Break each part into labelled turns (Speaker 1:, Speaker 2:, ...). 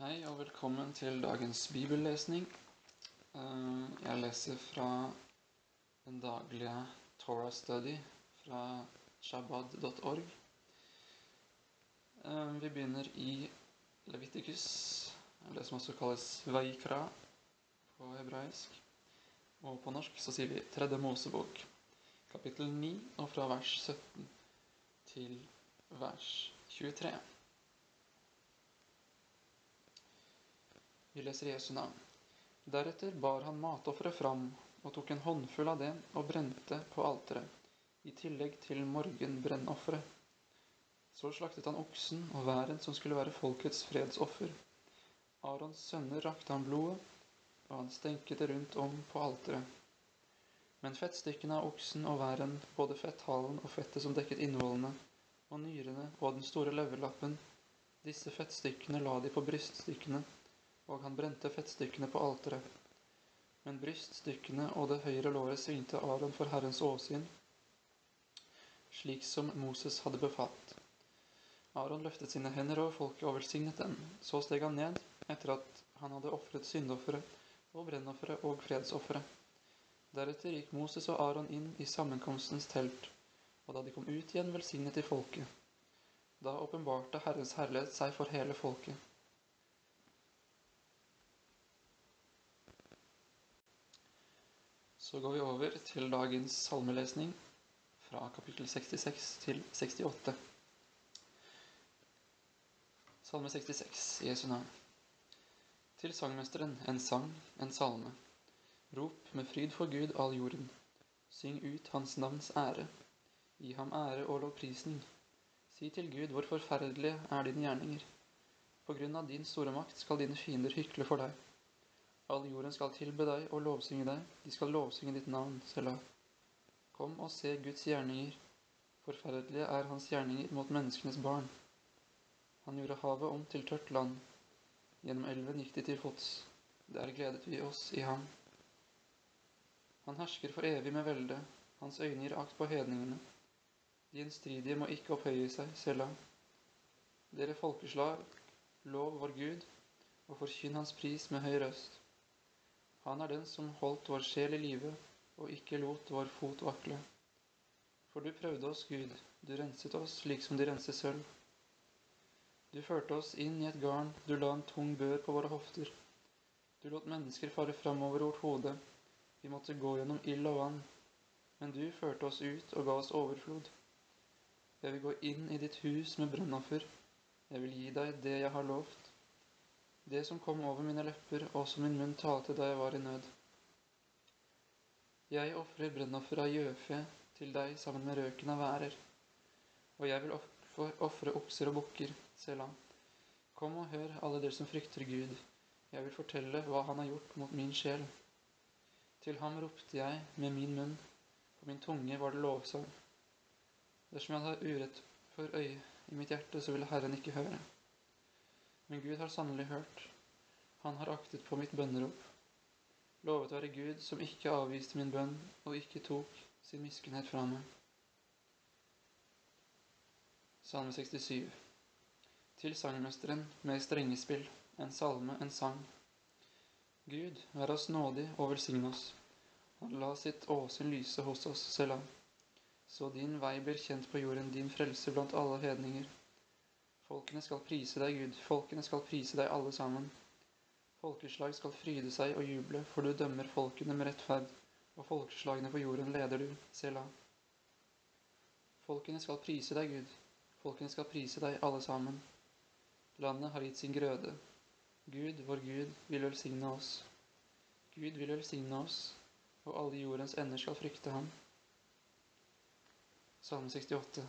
Speaker 1: Hei og velkommen til dagens bibellesning. Eh, Jeg leser fra den daglige Torah study fra shabbat.org. Eh, Vi begynner i Leviticus, det som også kalles Veikra på hebraisk. Og på norsk så sier vi Tredje Mosebok, kapittel 9, og fra vers 17 til vers 23. Vi leser Jesu navn. Deretter bar han matofferet fram og tok en håndfull av det og brente på alteret, i tillegg til morgenbrennofferet. Så slaktet han oksen og væren som skulle være folkets fredsoffer. Arons sønner rakte han blodet, og han stenket det rundt om på alteret. Men fettstykkene av oksen og væren, både fetthalen og fettet som dekket innvollene, og nyrene og den store leverlappen, disse fettstykkene la de på bryststykkene, og han brente fettstykkene på alteret. Men bryststykkene og det høyre låret svingte Aron for Herrens åsyn, slik som Moses hadde befalt. Aron løftet sine hender over folket og velsignet dem. Så steg han ned, etter at han hadde ofret syndofferet og brennofferet og fredsofferet. Deretter gikk Moses og Aron inn i sammenkomstens telt, og da de kom ut igjen, velsignet de folket. Da åpenbarte Herrens herlighet seg for hele folket. Så går vi over til dagens salmelesning fra kapittel 66 til 68. Salme 66, Jesu navn. Til sangmesteren en sang, en salme. Rop med fryd for Gud all jorden. Syng ut hans navns ære. Gi ham ære og lovprisning. Si til Gud hvor forferdelige er dine gjerninger. På grunn av din store makt skal dine fiender hykle for deg. All jorden skal tilbe deg og lovsynge deg, de skal lovsynge ditt navn, Selah. Kom og se Guds gjerninger. Forferdelige er hans gjerninger mot menneskenes barn. Han gjorde havet om til tørt land. Gjennom elven gikk de til fots. Der gledet vi oss i ham. Han hersker for evig med velde. Hans øyne gir akt på hedningene. De gjenstridige må ikke opphøye seg, Selah. Dere folkeslag, lov vår Gud, og forkynn hans pris med høy røst. Han er den som holdt vår sjel i live og ikke lot vår fot vakle. For du prøvde oss, Gud, du renset oss slik som de renser sølv. Du førte oss inn i et garn, du la en tung bør på våre hofter. Du lot mennesker fare framover vårt hode, vi måtte gå gjennom ild og vann, men du førte oss ut og ga oss overflod. Jeg vil gå inn i ditt hus med brennoffer, jeg vil gi deg det jeg har lovt det som kom over mine lepper, og som min munn talte da jeg var i nød. Jeg ofrer brennoffer av gjøfe til deg sammen med røken av værer, og jeg vil ofre okser og bukker, Selah. Kom og hør, alle dere som frykter Gud, jeg vil fortelle hva han har gjort mot min sjel. Til ham ropte jeg med min munn, på min tunge var det lovsang. Dersom jeg hadde urett for øye i mitt hjerte, så ville Herren ikke høre. Men Gud har sannelig hørt. Han har aktet på mitt bønnerop. Lovet være Gud som ikke avviste min bønn og ikke tok sin miskunnhet fra meg. Salme 67 Til sangmesteren med strengespill, en salme, en sang. Gud, vær oss nådig og velsign oss. Han la sitt åsyn lyse hos oss, Selah. Så din vei blir kjent på jorden, din frelse blant alle hedninger. Folkene skal prise deg, Gud, folkene skal prise deg alle sammen. Folkeslag skal fryde seg og juble, for du dømmer folkene med rettferd, og folkeslagene på jorden leder du, Sela. Folkene skal prise deg, Gud, folkene skal prise deg alle sammen. Landet har gitt sin grøde. Gud, vår Gud, vil velsigne oss. Gud vil velsigne oss, og alle jordens ender skal frykte ham. Salme 68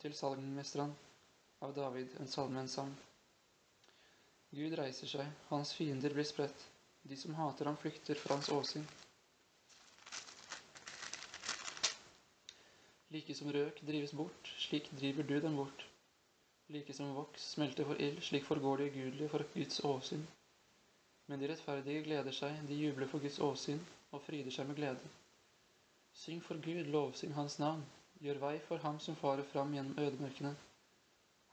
Speaker 1: Til salmemesteren av David, en salme, en sang. Gud reiser seg, hans fiender blir spredt, de som hater ham flykter fra hans åsyn. Like som røk drives bort, slik driver du dem bort. Like som voks smelter for ild, slik forgår de ugudelige for Guds åsyn. Men de rettferdige gleder seg, de jubler for Guds åsyn og fryder seg med glede. Syng for Gud, lovsyng Hans navn, gjør vei for ham som farer fram gjennom ødemarkene.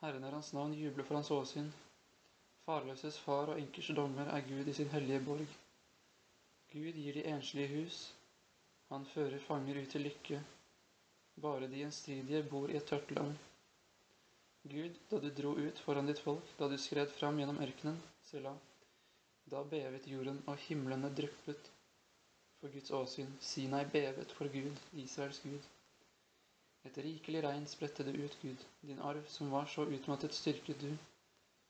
Speaker 1: Herren er hans navn, jubler for hans åsyn. Farløses far og enkers dommer er Gud i sin hellige borg. Gud gir de enslige hus, han fører fanger ut til lykke. Bare de gjenstridige bor i et tørt land. Gud, da du dro ut foran ditt folk, da du skred fram gjennom ørkenen, Selah, da bevet jorden og himlene dryppet for Guds åsyn. Sinai bevet for Gud, Israels Gud. Et rikelig regn spredte det ut, Gud. Din arv som var så utmattet, styrket du.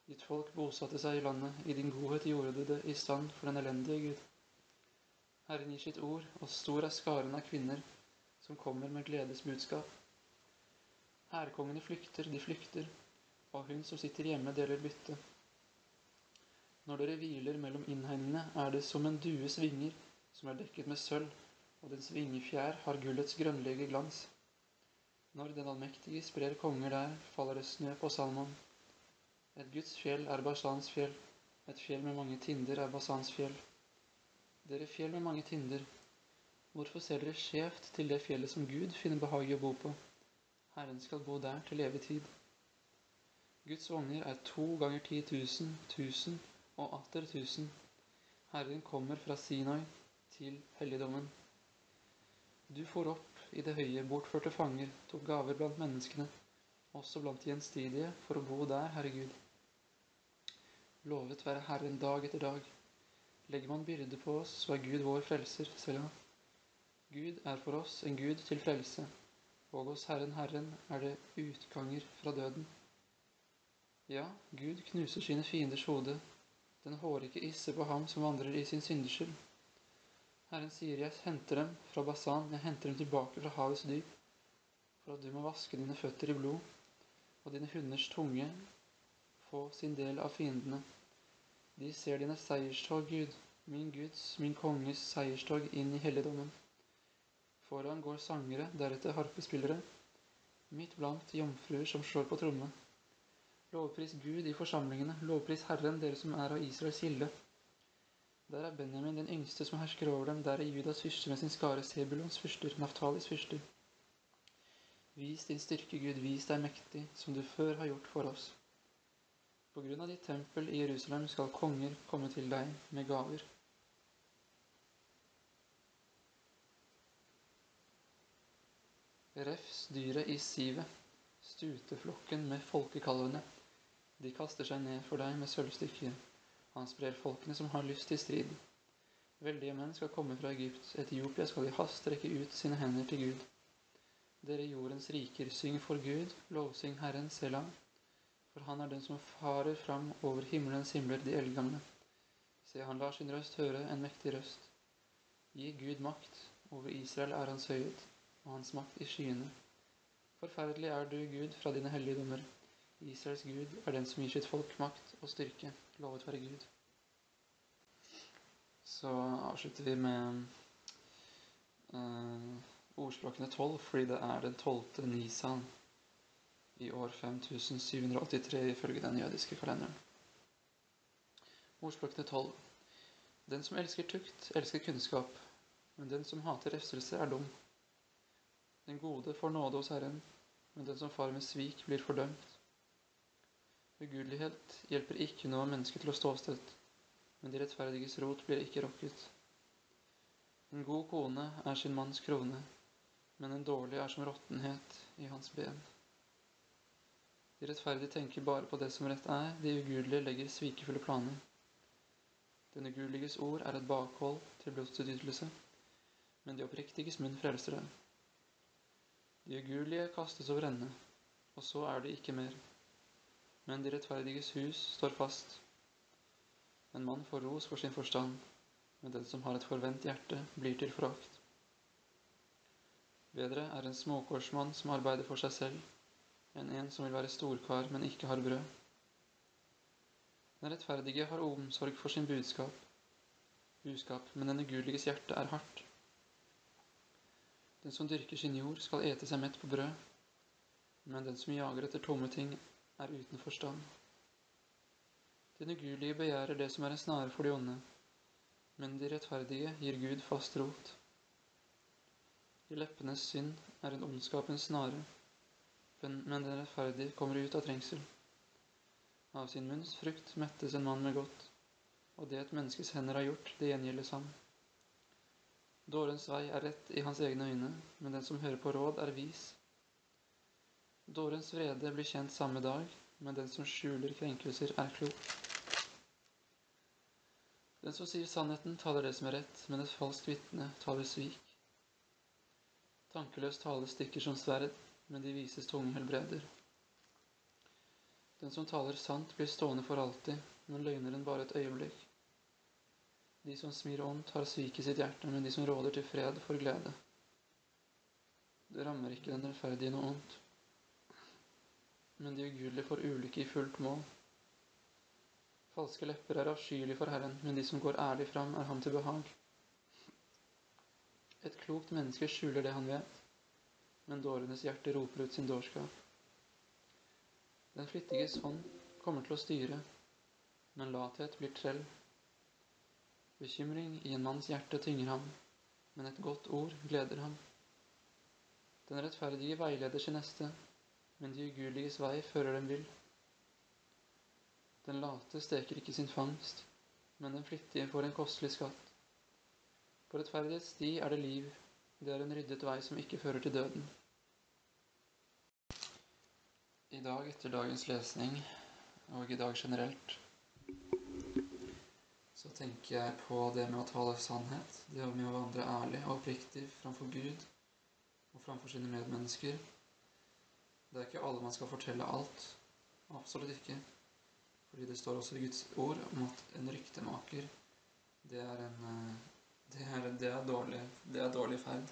Speaker 1: Ditt folk bosatte seg i landet. I din godhet gjorde du det i stand for den elendige Gud. Herren gir sitt ord, og stor er skaren av kvinner som kommer med gledesbudskap. Hærkongene flykter, de flykter, og hun som sitter hjemme, deler bytte. Når dere hviler mellom innhegningene, er det som en dues vinger som er dekket med sølv, og dens vingefjær har gullets grønnlige glans. Når Den allmektige sprer konger der, faller det snø på Salmon. Et Guds fjell er Basans fjell, et fjell med mange tinder er Basans fjell. Dere fjell med mange tinder, hvorfor ser dere skjevt til det fjellet som Gud finner behag i å bo på? Herren skal bo der til evig tid. Guds vogner er to ganger ti tusen, tusen og atter tusen. Herren kommer fra Sinai til helligdommen. Du får opp i det høye, bortførte fanger, tok gaver blant menneskene, også blant de gjenstridige, for å bo der, Herre Gud. Lovet være Herren dag etter dag. Legger man byrde på oss, så er Gud vår frelser, Selah. Gud er for oss en Gud til frelse, og hos Herren Herren er det utganger fra døden. Ja, Gud knuser sine fienders hode, den hårike isse på ham som vandrer i sin syndeskyld. Herren sier, jeg henter dem fra Basan, jeg henter dem tilbake fra havets dyp, for at du må vaske dine føtter i blod, og dine hunders tunge få sin del av fiendene. De ser dine seierstog, Gud, min Guds, min konges seierstog inn i helligdommen. Foran går sangere, deretter harpespillere, midt blant jomfruer som slår på tromme. Lovpris Gud i forsamlingene, lovpris Herren, dere som er av Israels gilde. Der er Benjamin den yngste som hersker over dem, der er Judas fyrste med sin skare, Sebulons fyrster, Naftalis fyrster. Vis din styrke, Gud, vis deg mektig, som du før har gjort for oss. På grunn av ditt tempel i Jerusalem skal konger komme til deg med gaver. Refs dyret i sivet, stuteflokken med folkekalvene. De kaster seg ned for deg med sølvstykker. Han sprer folkene som har lyst til strid. Veldige menn skal komme fra Egypt. Etiopia skal i hast trekke ut sine hender til Gud. Dere jordens riker, syng for Gud, lovsyng Herren Selah for han er den som farer fram over himmelens himler, de eldgamle. Se, han lar sin røst høre, en mektig røst. Gi Gud makt, over Israel er hans høyhet, og hans makt i skyene. Forferdelig er du, Gud, fra dine hellige dommer. Israels Gud er den som gir sitt folk makt og styrke. Lovet være Gud. Så avslutter vi med uh, ordspråkene tolv, fordi det er den tolvte nisan i år 5783 ifølge den jødiske kalenderen. Ordspråkene 12. Den som elsker tukt, elsker kunnskap, men den som hater refselse, er dum. Den gode får nåde hos Herren, men den som farer med svik, blir fordømt. Ugudelighet hjelper ikke noe menneske til å stå støtt, men de rettferdiges rot blir ikke rokket. En god kone er sin manns krone, men en dårlig er som råttenhet i hans ben. De rettferdige tenker bare på det som rett er, de ugudelige legger svikefulle planer. Den ugudeliges ord er et bakhold til blodsutytelse, men de oppriktiges munn frelser dem. De ugudelige kastes over ende, og så er det ikke mer. Men de rettferdiges hus står fast. En mann får ros for sin forstand, men den som har et forvent hjerte, blir til forakt. Bedre er en småkårsmann som arbeider for seg selv, enn en som vil være storkar, men ikke har brød. Den rettferdige har omsorg for sin budskap, budskap, men den ugudeliges hjerte er hardt. Den som dyrker sin jord, skal ete seg mett på brød, men den som jager etter tomme ting, er uten forstand. Den ugudelige begjærer det som er en snare for de onde, men de rettferdige gir Gud fast rot. I leppenes synd er en ondskapens snare men den rettferdige kommer ut av trengsel. Av sin munns frukt mettes en mann med godt, og det et menneskes hender har gjort, det gjengjeldes ham. Dårens vei er rett i hans egne øyne, men den som hører på råd, er vis. Dårens vrede blir kjent samme dag, men den som skjuler krenkelser, er klok. Den som sier sannheten, taler det som er rett, men et falskt vitne taler svik. Tankeløs tale stikker som sverd, men de vises tunge helbreder. Den som taler sant, blir stående for alltid, men løgneren bare et øyeblikk. De som smir ondt, har svik i sitt hjerte, men de som råder til fred, får glede. Det rammer ikke den rettferdige noe ondt, men de ugudelige får ulykke i fullt mål. Falske lepper er avskyelige for Herren, men de som går ærlig fram, er ham til behag. Et klokt menneske skjuler det han vet, men dårenes hjerte roper ut sin dårskap. Den flittiges hånd kommer til å styre, men lathet blir trell. Bekymring i en manns hjerte tynger ham, men et godt ord gleder ham. Den rettferdige veileder sin neste, men de ugudeliges vei fører dem vill. Den late steker ikke sin fangst, men den flittige får en kostelig skatt. På rettferdighets sti er det liv, det er en ryddet vei som ikke fører til døden. I dag, etter dagens lesning, og i dag generelt, så tenker jeg på det med å tale sannhet, det med å vandre ærlig og oppriktig framfor Gud og framfor sine medmennesker. Det er ikke alle man skal fortelle alt. Absolutt ikke. Fordi det står også i Guds ord om at en ryktemaker, det er en eh, det er, det er, dårlig, det er dårlig ferd.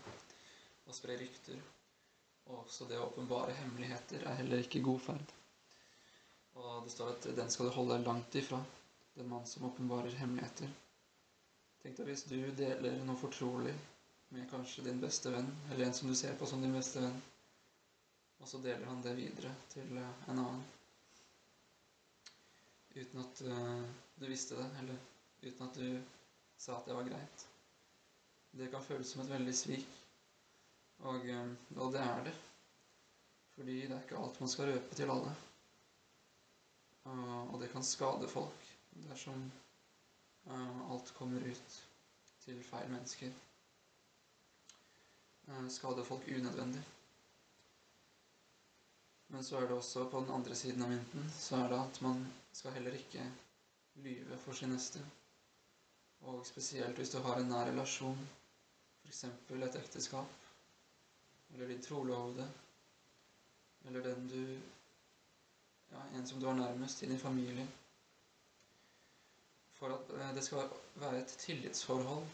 Speaker 1: Å spre rykter. Og også det å åpenbare hemmeligheter er heller ikke god ferd. Og det står at den skal du holde deg langt ifra, den mann som åpenbarer hemmeligheter. Tenk deg hvis du deler noe fortrolig med kanskje din beste venn, eller en som du ser på som din beste venn, og så deler han det videre til eh, en annen. Uten at uh, du visste det, eller uten at du sa at det var greit. Det kan føles som et veldig svik. Og, eh, og, det er det. Fordi det er ikke alt man skal røpe til alle. Og det kan skade folk dersom eh, alt kommer ut til feil mennesker. Eh, skade folk unødvendig. Men så er det også på den andre siden av mynten så er det at man skal heller ikke lyve for sin neste. Og spesielt hvis du har en nær relasjon, f.eks. et ekteskap, eller din trolovede, eller den du ja, en som du har nærmest i din familie. For at eh, det skal være et tillitsforhold,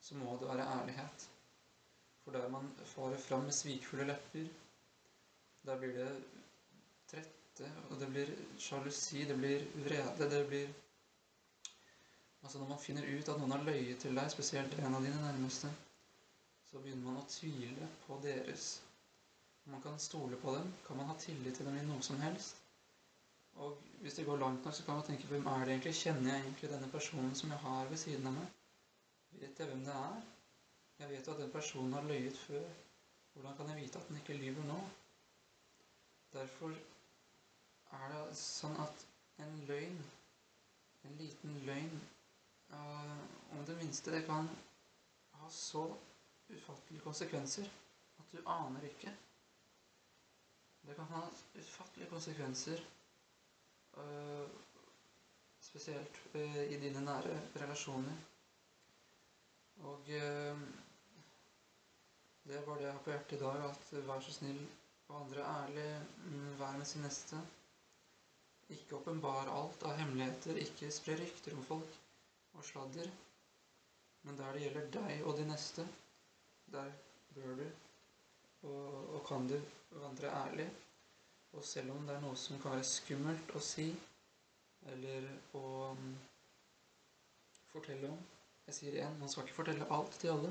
Speaker 1: så må det være ærlighet. For der man farer fram med svikfulle lepper, der blir det trette, og det blir sjalusi, det blir vrede, det blir Altså Når man finner ut at noen har løyet til deg, spesielt en av dine nærmeste, så begynner man å tvile på deres. Man kan stole på dem, kan man ha tillit til dem i noe som helst. Og hvis det går langt nok, så kan man tenke hvem er det egentlig? Kjenner jeg egentlig denne personen som jeg har ved siden av meg? Vet jeg hvem det er? Jeg vet jo at den personen har løyet før. Hvordan kan jeg vite at den ikke lyver nå? Derfor er det sånn at en løgn, en liten løgn øh, om det minste det kan ha så ufattelige konsekvenser at du aner ikke. Det kan ha ufattelige konsekvenser, øh, spesielt øh, i dine nære relasjoner. Og det var det jeg har på hjertet i dag, at vær så snill og andre ærlig, hver vær med sin neste. Ikke åpenbar alt av hemmeligheter, ikke spre rykter om folk og sladder. Men der det gjelder deg og de neste, der bør du og, og kan du vandre ærlig. Og selv om det er noe som kan være skummelt å si, eller å um, fortelle om Jeg sier igjen, man skal ikke fortelle alt til alle.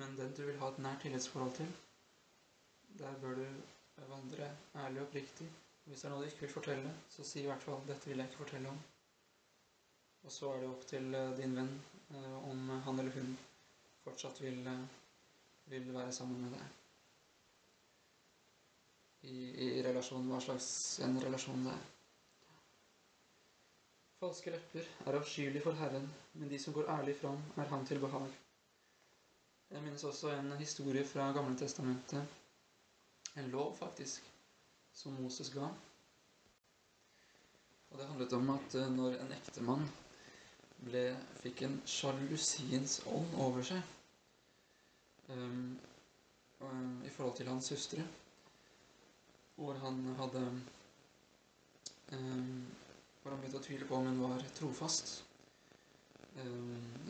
Speaker 1: Men den du vil ha et nært tillitsforhold til, der bør du vandre ærlig og oppriktig. Hvis det er noe du ikke vil fortelle, så si i hvert fall 'dette vil jeg ikke fortelle om'. Og så er det opp til eh, din venn eh, om han eller hun fortsatt vil, eh, vil være sammen med deg. I, i, relasjon, hva slags en relasjon det er. Falske lepper er avskyelig for Herren, men de som går ærlig fram, er ham til behag. Jeg minnes også en historie fra Gamle Testamentet, en lov faktisk, som Moses ga. Og det handlet om at eh, når en ektemann ble, fikk en sjalusiens ånd over seg um, um, i forhold til hans søstre, hvor han hadde um, hvor han begynte å tvile på om hun var trofast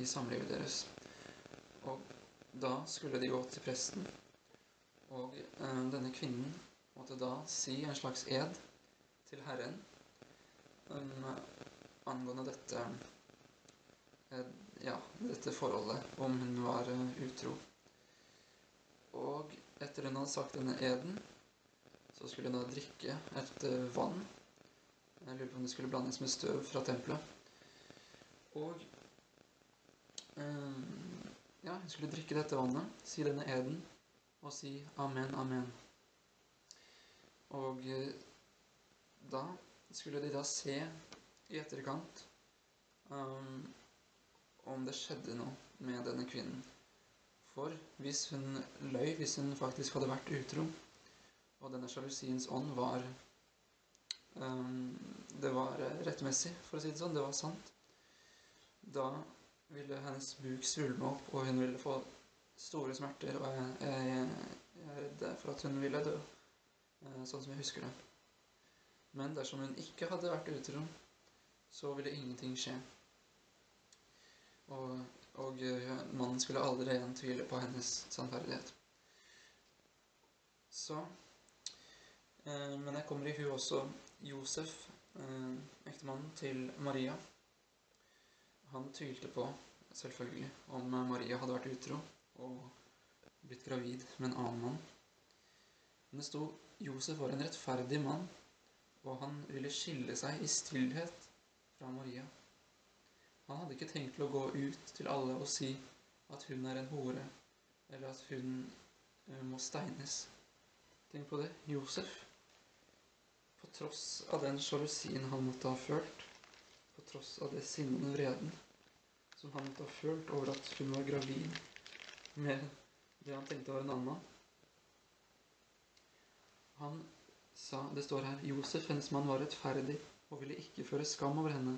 Speaker 1: i samlivet deres. Og da skulle de gå til presten, og eh, denne kvinnen måtte da si en slags ed til Herren um, angående dette eh, ja, dette forholdet, om hun var uh, utro. Og etter hun hadde sagt denne eden, så skulle hun da drikke et uh, vann jeg lurer på om det skulle blandes med støv fra tempelet. Og um, ja, hun skulle drikke dette vannet, si denne eden, og si amen, amen. Og uh, da skulle de da se i etterkant um, om det skjedde noe med denne kvinnen. For hvis hun løy, hvis hun faktisk hadde vært utro, og denne sjalusiens ånd var um, det var rettmessig, for å si det sånn. Det var sant. Da ville hennes buk svulme opp, og hun ville få store smerter. Og jeg, jeg, jeg er redd for at hun ville dø, eh, sånn som jeg husker det. Men dersom hun ikke hadde vært utro, så ville ingenting skje. Og, og eh, mannen skulle aldri igjen tvile på hennes sannferdighet. Så eh, Men jeg kommer i hu også Josef, eh, ektemannen til Maria. Han tvilte på, selvfølgelig, om Maria hadde vært utro og blitt gravid med en annen mann. Men det sto Josef var en rettferdig mann, og han ville skille seg i stillhet fra Maria. Han hadde ikke tenkt til å gå ut til alle og si at hun er en hore, eller at hun eh, må steines. Tenk på det. Josef. På tross av den sjalusien han måtte ha følt, på tross av det sinnet og vreden som han måtte ha følt over at hun var gravid med det han tenkte var en annen Han sa, det står her, Josef, hennes mann, var rettferdig og ville ikke føre skam over henne.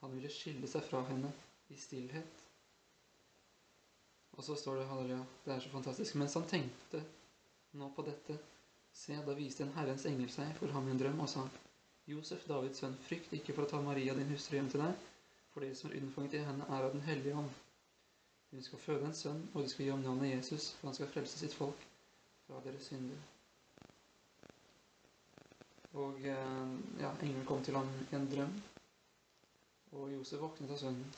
Speaker 1: Han ville skille seg fra henne i stillhet. Og så står det, halleluja, det er så fantastisk. Mens han tenkte nå på dette, se, da viste en Herrens engel seg for ham i en drøm og sa, Josef, Davids sønn, frykt ikke for å ta Maria, din hustru, hjem til deg, for det som er unnfanget i henne, er av Den hellige ånd. Hun skal føde en sønn, og de skal gi ham navnet Jesus, for han skal frelse sitt folk fra deres synder. Og eh, ja, engelen kom til ham i en drøm, og Josef våknet av sønnen.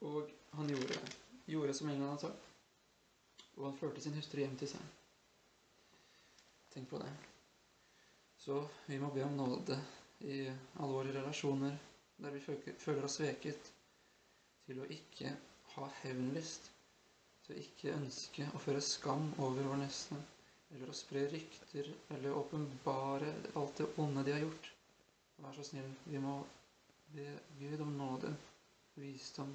Speaker 1: Og han gjorde, gjorde som engelen hadde sagt, og han førte sin hustru hjem til seg. Tenk på det. Så vi må be om nåde i alle våre relasjoner der vi føler oss sveket, til å ikke ha hevnlyst, til å ikke ønske å føre skam over vår neste, eller å spre rykter eller åpenbare alt det onde de har gjort. Vær så snill, vi må be Gud om nåde, visdom,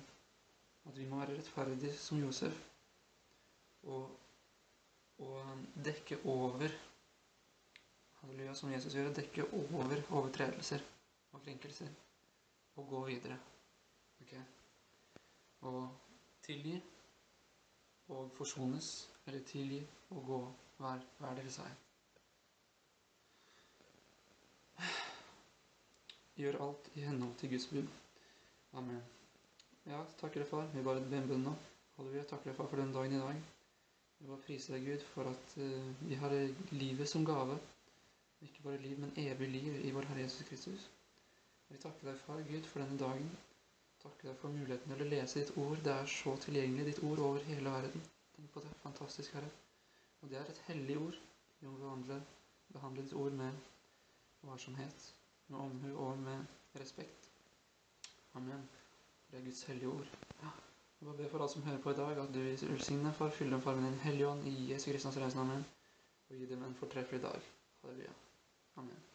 Speaker 1: at vi må være rettferdige som Josef, og, og dekke over halleluja, som Jesus gjør, dekke over overtredelser og krenkelser og gå videre. Ok? Og tilgi og forsones, eller tilgi og gå hver, hver deres vei. Gjør alt i henhold til Guds bud. Amen. Ja, takker deg, far. Vi bare ber en bønn nå. Halleluja. Takker deg, far, for den dagen i dag. Vi bare priser deg, Gud, for at uh, vi har livet som gave. Ikke bare liv, men evig liv i vår Herre Jesus Kristus. Vi takker deg, Far Gud, for denne dagen. Takker deg for muligheten til å lese ditt ord. Det er så tilgjengelig, ditt ord over hele verden. Tenk på det. Fantastisk, Herre. Og det er et hellig ord. Vi må behandle, behandle ditt ord med varsomhet, med omhu og med respekt. Amen. Det er Guds hellige ord. Ja. Jeg bare ber for alle som hører på i dag, at du velsigne for fylle dem med din hellige ånd i Jesu Kristians reisende. Amen. Og gi dem en fortreffelig dag. Halleluja. Amen.